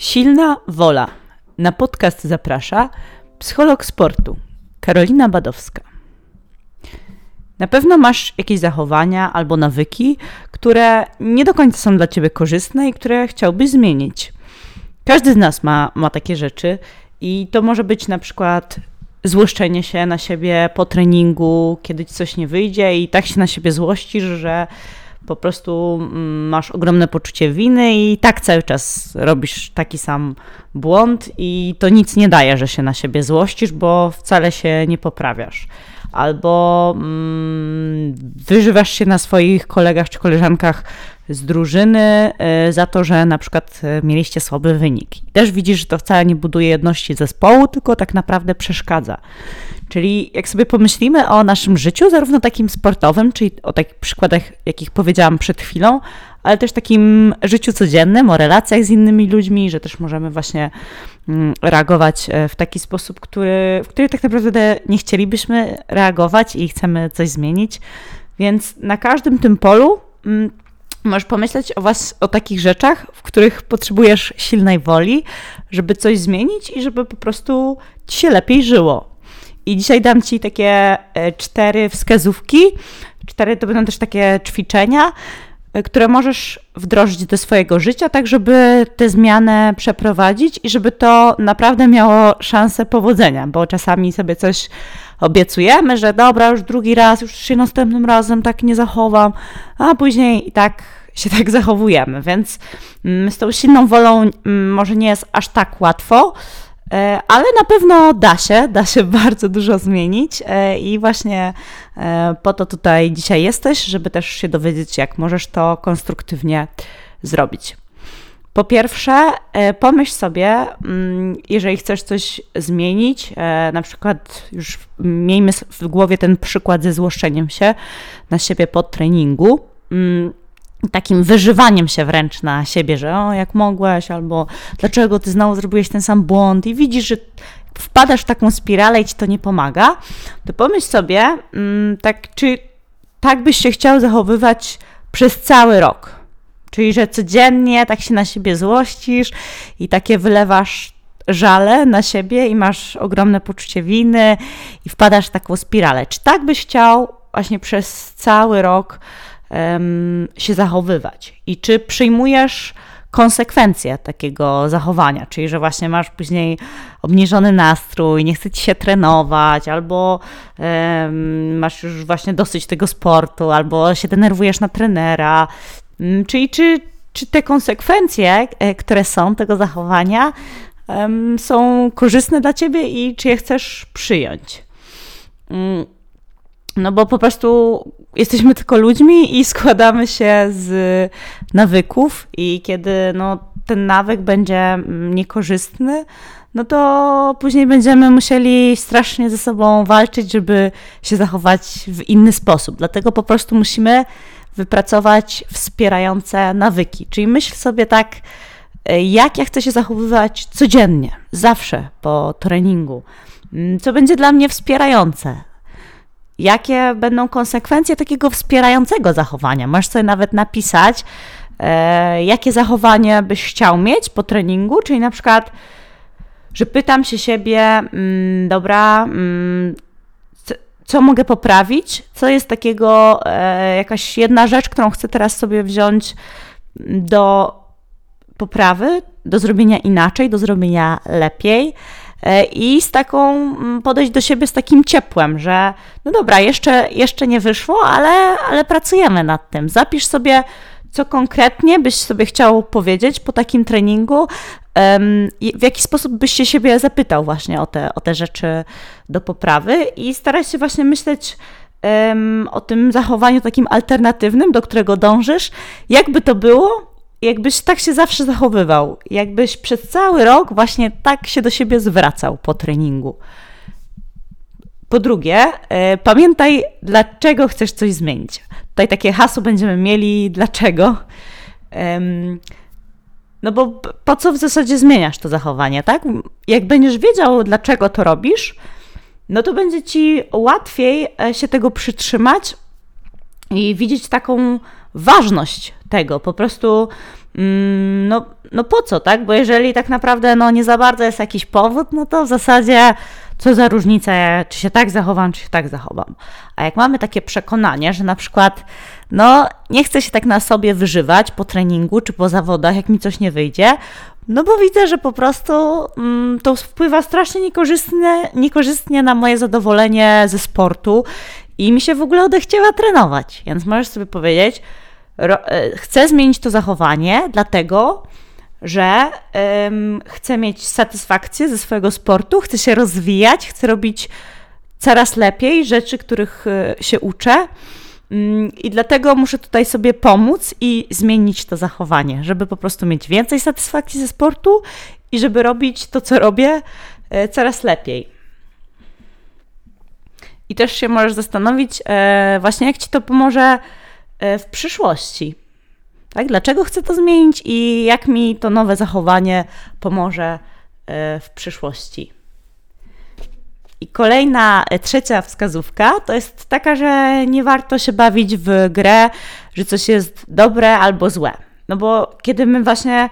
Silna wola. Na podcast zaprasza psycholog sportu Karolina Badowska. Na pewno masz jakieś zachowania albo nawyki, które nie do końca są dla ciebie korzystne i które chciałbyś zmienić. Każdy z nas ma, ma takie rzeczy i to może być na przykład złoszczenie się na siebie po treningu, kiedy ci coś nie wyjdzie i tak się na siebie złościsz, że po prostu mm, masz ogromne poczucie winy i tak cały czas robisz taki sam błąd i to nic nie daje, że się na siebie złościsz, bo wcale się nie poprawiasz. Albo mm, wyżywasz się na swoich kolegach czy koleżankach z drużyny y, za to, że na przykład y, mieliście słaby wynik. też widzisz, że to wcale nie buduje jedności zespołu, tylko tak naprawdę przeszkadza. Czyli jak sobie pomyślimy o naszym życiu, zarówno takim sportowym, czyli o takich przykładach, jakich powiedziałam przed chwilą, ale też takim życiu codziennym, o relacjach z innymi ludźmi, że też możemy właśnie mm, reagować e, w taki sposób, który, w który tak naprawdę nie chcielibyśmy reagować i chcemy coś zmienić. Więc na każdym tym polu mm, możesz pomyśleć o was, o takich rzeczach, w których potrzebujesz silnej woli, żeby coś zmienić i żeby po prostu ci się lepiej żyło. I dzisiaj dam Ci takie e, cztery wskazówki. Cztery to będą też takie ćwiczenia, e, które możesz wdrożyć do swojego życia, tak żeby tę zmianę przeprowadzić i żeby to naprawdę miało szansę powodzenia, bo czasami sobie coś obiecujemy, że dobra, już drugi raz, już się następnym razem tak nie zachowam, a później i tak się tak zachowujemy, więc mm, z tą silną wolą mm, może nie jest aż tak łatwo, E, ale na pewno da się, da się bardzo dużo zmienić e, i właśnie e, po to tutaj dzisiaj jesteś, żeby też się dowiedzieć, jak możesz to konstruktywnie zrobić. Po pierwsze, pomyśl sobie, mm, jeżeli chcesz coś zmienić, na przykład już miejmy w głowie ten przykład ze złoszczeniem się na siebie po treningu mm, takim wyżywaniem się wręcz na siebie, że o, jak mogłeś, albo dlaczego ty znowu zrobiłeś ten sam błąd i widzisz, że wpadasz w taką spiralę i ci to nie pomaga, to pomyśl sobie, mm, tak, czy tak byś się chciał zachowywać przez cały rok. Czyli, że codziennie tak się na siebie złościsz i takie wylewasz żale na siebie i masz ogromne poczucie winy i wpadasz w taką spiralę. Czy tak byś chciał właśnie przez cały rok się zachowywać i czy przyjmujesz konsekwencje takiego zachowania, czyli że właśnie masz później obniżony nastrój, nie chce ci się trenować, albo um, masz już właśnie dosyć tego sportu, albo się denerwujesz na trenera. Um, czyli czy, czy te konsekwencje, e, które są tego zachowania, są korzystne dla ciebie i czy je chcesz przyjąć? Mm, no bo po prostu jesteśmy tylko ludźmi i składamy się z nawyków i kiedy no, ten nawyk będzie niekorzystny, no to później będziemy musieli strasznie ze sobą walczyć, żeby się zachować w inny sposób. Dlatego po prostu musimy wypracować wspierające nawyki. Czyli myśl sobie tak, e, jak ja chcę się zachowywać codziennie, zawsze po treningu, mm, co będzie dla mnie wspierające, jakie będą konsekwencje takiego wspierającego zachowania. Możesz sobie nawet napisać, e, jakie zachowanie byś chciał mieć po treningu, czyli na przykład, że pytam się siebie, mm, dobra, mm, co mogę poprawić, co jest takiego, e, jakaś jedna rzecz, którą chcę teraz sobie wziąć do poprawy, do zrobienia inaczej, do zrobienia lepiej. E, i z taką mm, podejść do siebie z takim ciepłem, że no dobra, jeszcze, jeszcze nie wyszło, ale, ale pracujemy nad tym. Zapisz sobie, co konkretnie byś sobie chciał powiedzieć po takim treningu, w jaki sposób byś się siebie zapytał właśnie o te, o te rzeczy do poprawy? I staraj się właśnie myśleć o tym zachowaniu takim alternatywnym, do którego dążysz, jakby to było, jakbyś tak się zawsze zachowywał, jakbyś przez cały rok właśnie tak się do siebie zwracał po treningu. Po drugie, y, pamiętaj, dlaczego chcesz coś zmienić. Tutaj takie hasło będziemy mieli, dlaczego. No bo po co w zasadzie zmieniasz to zachowanie, tak? Jak będziesz wiedział, dlaczego to robisz, no to będzie ci łatwiej e, się tego przytrzymać i widzieć taką ważność tego. Po prostu mm, no, no po co, tak? Bo jeżeli tak naprawdę no nie za bardzo jest jakiś powód, no to w zasadzie co za różnica, czy się tak zachowam, czy się tak zachowam. A jak mamy takie przekonanie, że na przykład no nie chcę się tak na sobie wyżywać po treningu czy po zawodach, jak mi coś nie wyjdzie, no bo widzę, że po prostu mm, to wpływa strasznie niekorzystnie, niekorzystnie na moje zadowolenie ze sportu i mi się w ogóle odechciała trenować. Więc możesz sobie powiedzieć, e, chcę zmienić to zachowanie, dlatego że ym, chcę mieć satysfakcję ze swojego sportu, chcę się rozwijać, chcę robić coraz lepiej rzeczy, których y, się uczę. Mm, I dlatego muszę tutaj sobie pomóc i zmienić to zachowanie, żeby po prostu mieć więcej satysfakcji ze sportu i żeby robić to, co robię, y, coraz lepiej. I też się możesz zastanowić, e, właśnie jak ci to pomoże e, w przyszłości. Tak? Dlaczego chcę to zmienić i jak mi to nowe zachowanie pomoże e, w przyszłości. I kolejna, e, trzecia wskazówka to jest taka, że nie warto się bawić w grę, że coś jest dobre albo złe. No bo kiedy my właśnie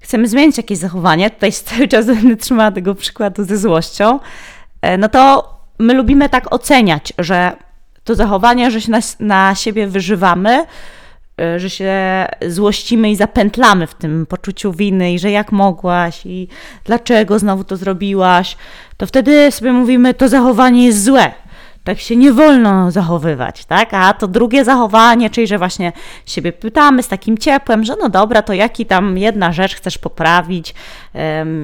chcemy zmienić jakieś zachowanie, tutaj cały czas będę trzymała tego przykładu ze złością, e, no to my lubimy tak oceniać, że to zachowanie, że się na, na siebie wyżywamy, że się złościmy i zapętlamy w tym poczuciu winy i że jak mogłaś i dlaczego znowu to zrobiłaś, to wtedy sobie mówimy, to zachowanie jest złe. Tak się nie wolno zachowywać, tak? A to drugie zachowanie, czyli że właśnie siebie pytamy z takim ciepłem, że no dobra, to jaki tam jedna rzecz chcesz poprawić,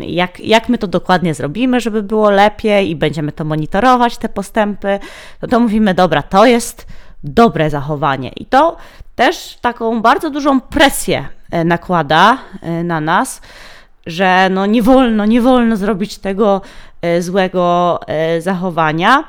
jak, jak my to dokładnie zrobimy, żeby było lepiej i będziemy to monitorować, te postępy, no to mówimy, dobra, to jest dobre zachowanie. I to też taką bardzo dużą presję e, nakłada e, na nas, że no nie wolno, nie wolno zrobić tego e, złego zachowania.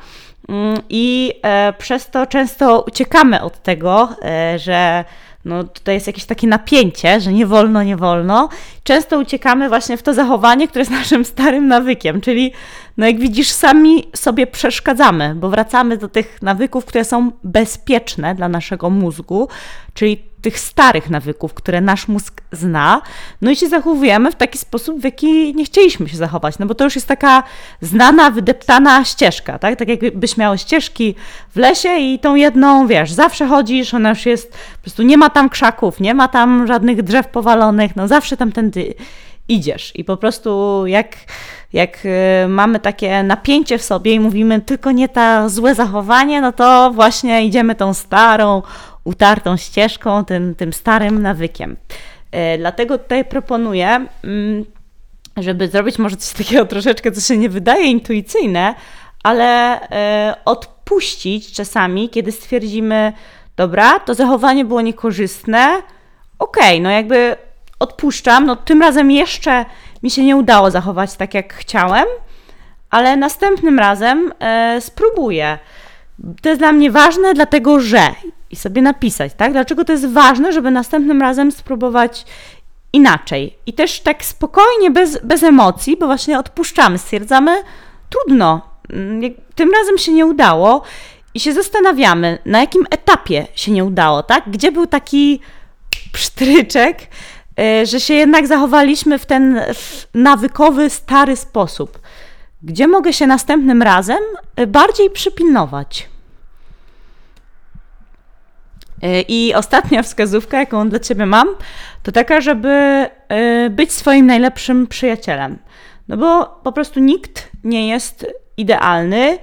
Mm, I przez to często uciekamy od tego, że no tutaj jest jakieś takie napięcie, że nie wolno, nie wolno. Często uciekamy właśnie w to zachowanie, które jest naszym starym nawykiem, czyli no jak widzisz, sami sobie przeszkadzamy, bo wracamy do tych nawyków, które są bezpieczne dla naszego mózgu, czyli tych starych nawyków, które nasz mózg zna, no i się zachowujemy w taki sposób, w jaki nie chcieliśmy się zachować, no bo to już jest taka znana, wydeptana ścieżka, tak? Tak jakbyś miał ścieżki w lesie i tą jedną, wiesz, zawsze chodzisz, ona już jest, po prostu nie ma tam krzaków, nie ma tam żadnych drzew powalonych, no zawsze idziesz i po prostu jak jak y, mamy takie napięcie w sobie i mówimy tylko nie ta złe zachowanie, no to właśnie idziemy tą starą, utartą ścieżką, tym, tym starym nawykiem. Y, dlatego tutaj proponuję, mm, żeby zrobić może coś takiego troszeczkę, co się nie wydaje intuicyjne, ale y, odpuścić czasami, kiedy stwierdzimy, dobra, to zachowanie było niekorzystne, okej, okay, no jakby odpuszczam, no tym razem jeszcze mi się nie udało zachować tak, jak chciałem, ale następnym razem e, spróbuję. To jest dla mnie ważne, dlatego że. I sobie napisać, tak? Dlaczego to jest ważne, żeby następnym razem spróbować inaczej. I też tak spokojnie, bez, bez emocji, bo właśnie odpuszczamy, stwierdzamy, trudno, mm, tym razem się nie udało i się zastanawiamy, na jakim etapie się nie udało, tak? Gdzie był taki psztryczek, że się jednak zachowaliśmy w ten nawykowy, stary sposób. Gdzie mogę się następnym razem e, bardziej przypilnować? E, I ostatnia wskazówka, jaką dla Ciebie mam, to taka, żeby być swoim najlepszym przyjacielem. No bo po prostu nikt nie jest idealny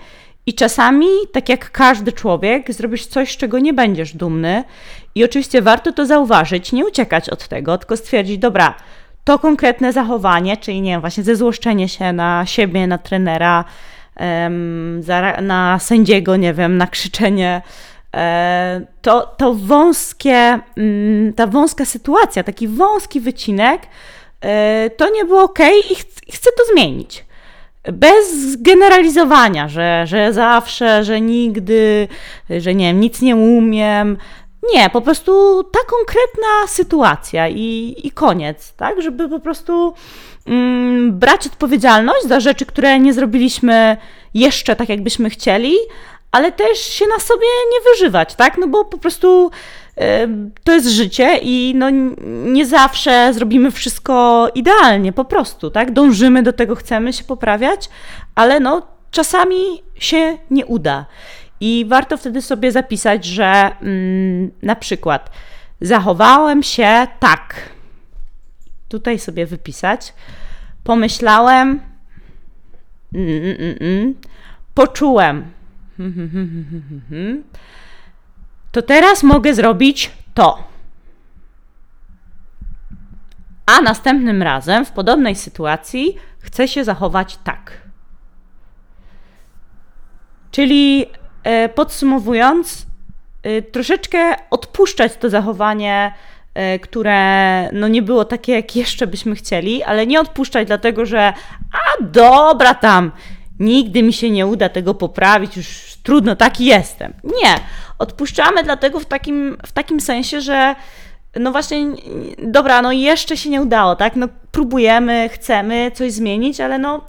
i czasami, tak jak każdy człowiek, zrobisz coś, z czego nie będziesz dumny. I oczywiście warto to zauważyć, nie uciekać od tego, tylko stwierdzić, dobra, to konkretne zachowanie, czyli nie wiem, właśnie zezłoszczenie się na siebie, na trenera, na sędziego, nie wiem, na krzyczenie, e, to, to wąskie, mm, ta wąska sytuacja, taki wąski wycinek, e, to nie było ok i chcę to zmienić bez generalizowania, że, że zawsze, że nigdy, że nie wiem, nic nie umiem. Nie, po prostu ta konkretna sytuacja i, i koniec, tak? Żeby po prostu mm, brać odpowiedzialność za rzeczy, które nie zrobiliśmy jeszcze tak, jakbyśmy chcieli, ale też się na sobie nie wyżywać, tak? No bo po prostu to jest życie i no, nie zawsze zrobimy wszystko idealnie, po prostu, tak? Dążymy do tego, chcemy się poprawiać, ale no, czasami się nie uda. I warto wtedy sobie zapisać, że mm, na przykład zachowałem się tak. Tutaj sobie wypisać. Pomyślałem, mm, mm, mm, mm poczułem. To teraz mogę zrobić to. A następnym razem w podobnej sytuacji chcę się zachować tak. Czyli e, podsumowując, e, troszeczkę odpuszczać to zachowanie, e, które no nie było takie, jak jeszcze byśmy chcieli, ale nie odpuszczać dlatego, że a dobra tam, nigdy mi się nie uda tego poprawić, już trudno, taki jestem. Nie, odpuszczamy dlatego w takim, w takim sensie, że no właśnie, dobra, no jeszcze się nie udało, tak? No próbujemy, chcemy coś zmienić, ale no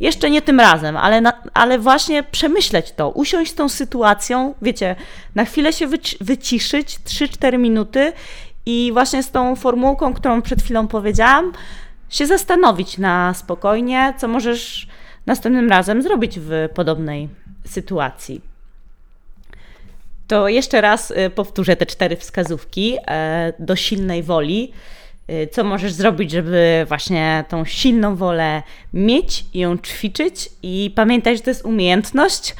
jeszcze nie tym razem, ale, na, ale właśnie przemyśleć to, usiąść z tą sytuacją, wiecie, na chwilę się wyciszyć, 3-4 minuty i właśnie z tą formułką, którą przed chwilą powiedziałam, się zastanowić na spokojnie, co możesz następnym razem zrobić w podobnej sytuacji. To jeszcze raz y, powtórzę te cztery wskazówki e, do silnej woli. Y, co możesz zrobić, żeby właśnie tą silną wolę mieć i ją ćwiczyć? I pamiętaj, że to jest umiejętność,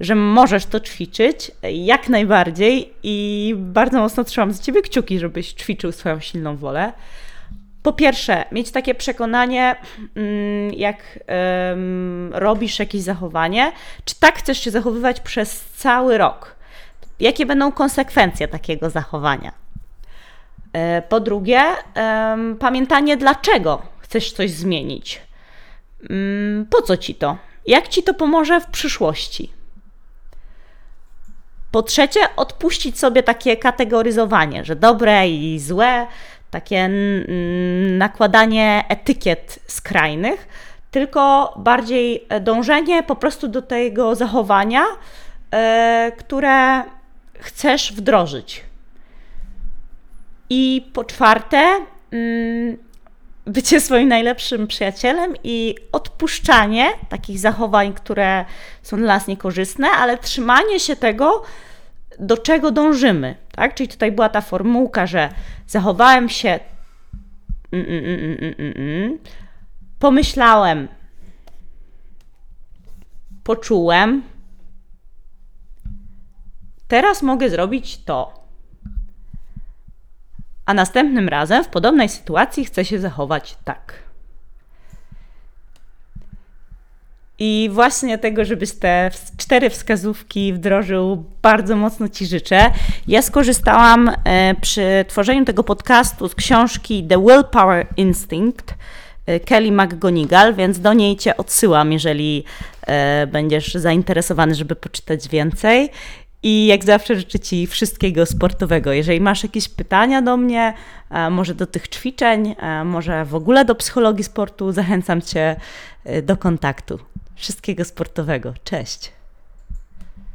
że możesz to ćwiczyć jak najbardziej i bardzo mocno trzymam za ciebie kciuki, żebyś ćwiczył swoją silną wolę. Po pierwsze, mieć takie przekonanie, mm, jak um, robisz jakieś zachowanie, czy tak chcesz się zachowywać przez cały rok. Jakie będą konsekwencje takiego zachowania? E, po drugie, um, pamiętanie, dlaczego chcesz coś zmienić. Um, po co ci to? Jak ci to pomoże w przyszłości? Po trzecie, odpuścić sobie takie kategoryzowanie, że dobre i złe, takie nakładanie etykiet skrajnych, tylko bardziej dążenie po prostu do tego zachowania, e, które chcesz wdrożyć. I po czwarte, mm, bycie swoim najlepszym przyjacielem i odpuszczanie takich zachowań, które są dla nas niekorzystne, ale trzymanie się tego, do czego dążymy. Tak? Czyli tutaj była ta formułka, że zachowałem się, mm, mm, mm, pomyślałem, poczułem, teraz mogę zrobić to. A następnym razem w podobnej sytuacji chcę się zachować tak. I właśnie tego, żebyś te cztery wskazówki wdrożył, bardzo mocno Ci życzę. Ja skorzystałam e, przy tworzeniu tego podcastu z książki The Willpower Instinct e, Kelly McGonigal, więc do niej Cię odsyłam, jeżeli e, będziesz zainteresowany, żeby poczytać więcej. I jak zawsze życzę Ci wszystkiego sportowego. Jeżeli masz jakieś pytania do mnie, może do tych ćwiczeń, może w ogóle do psychologii sportu, zachęcam Cię do kontaktu. Wszystkiego sportowego. Cześć.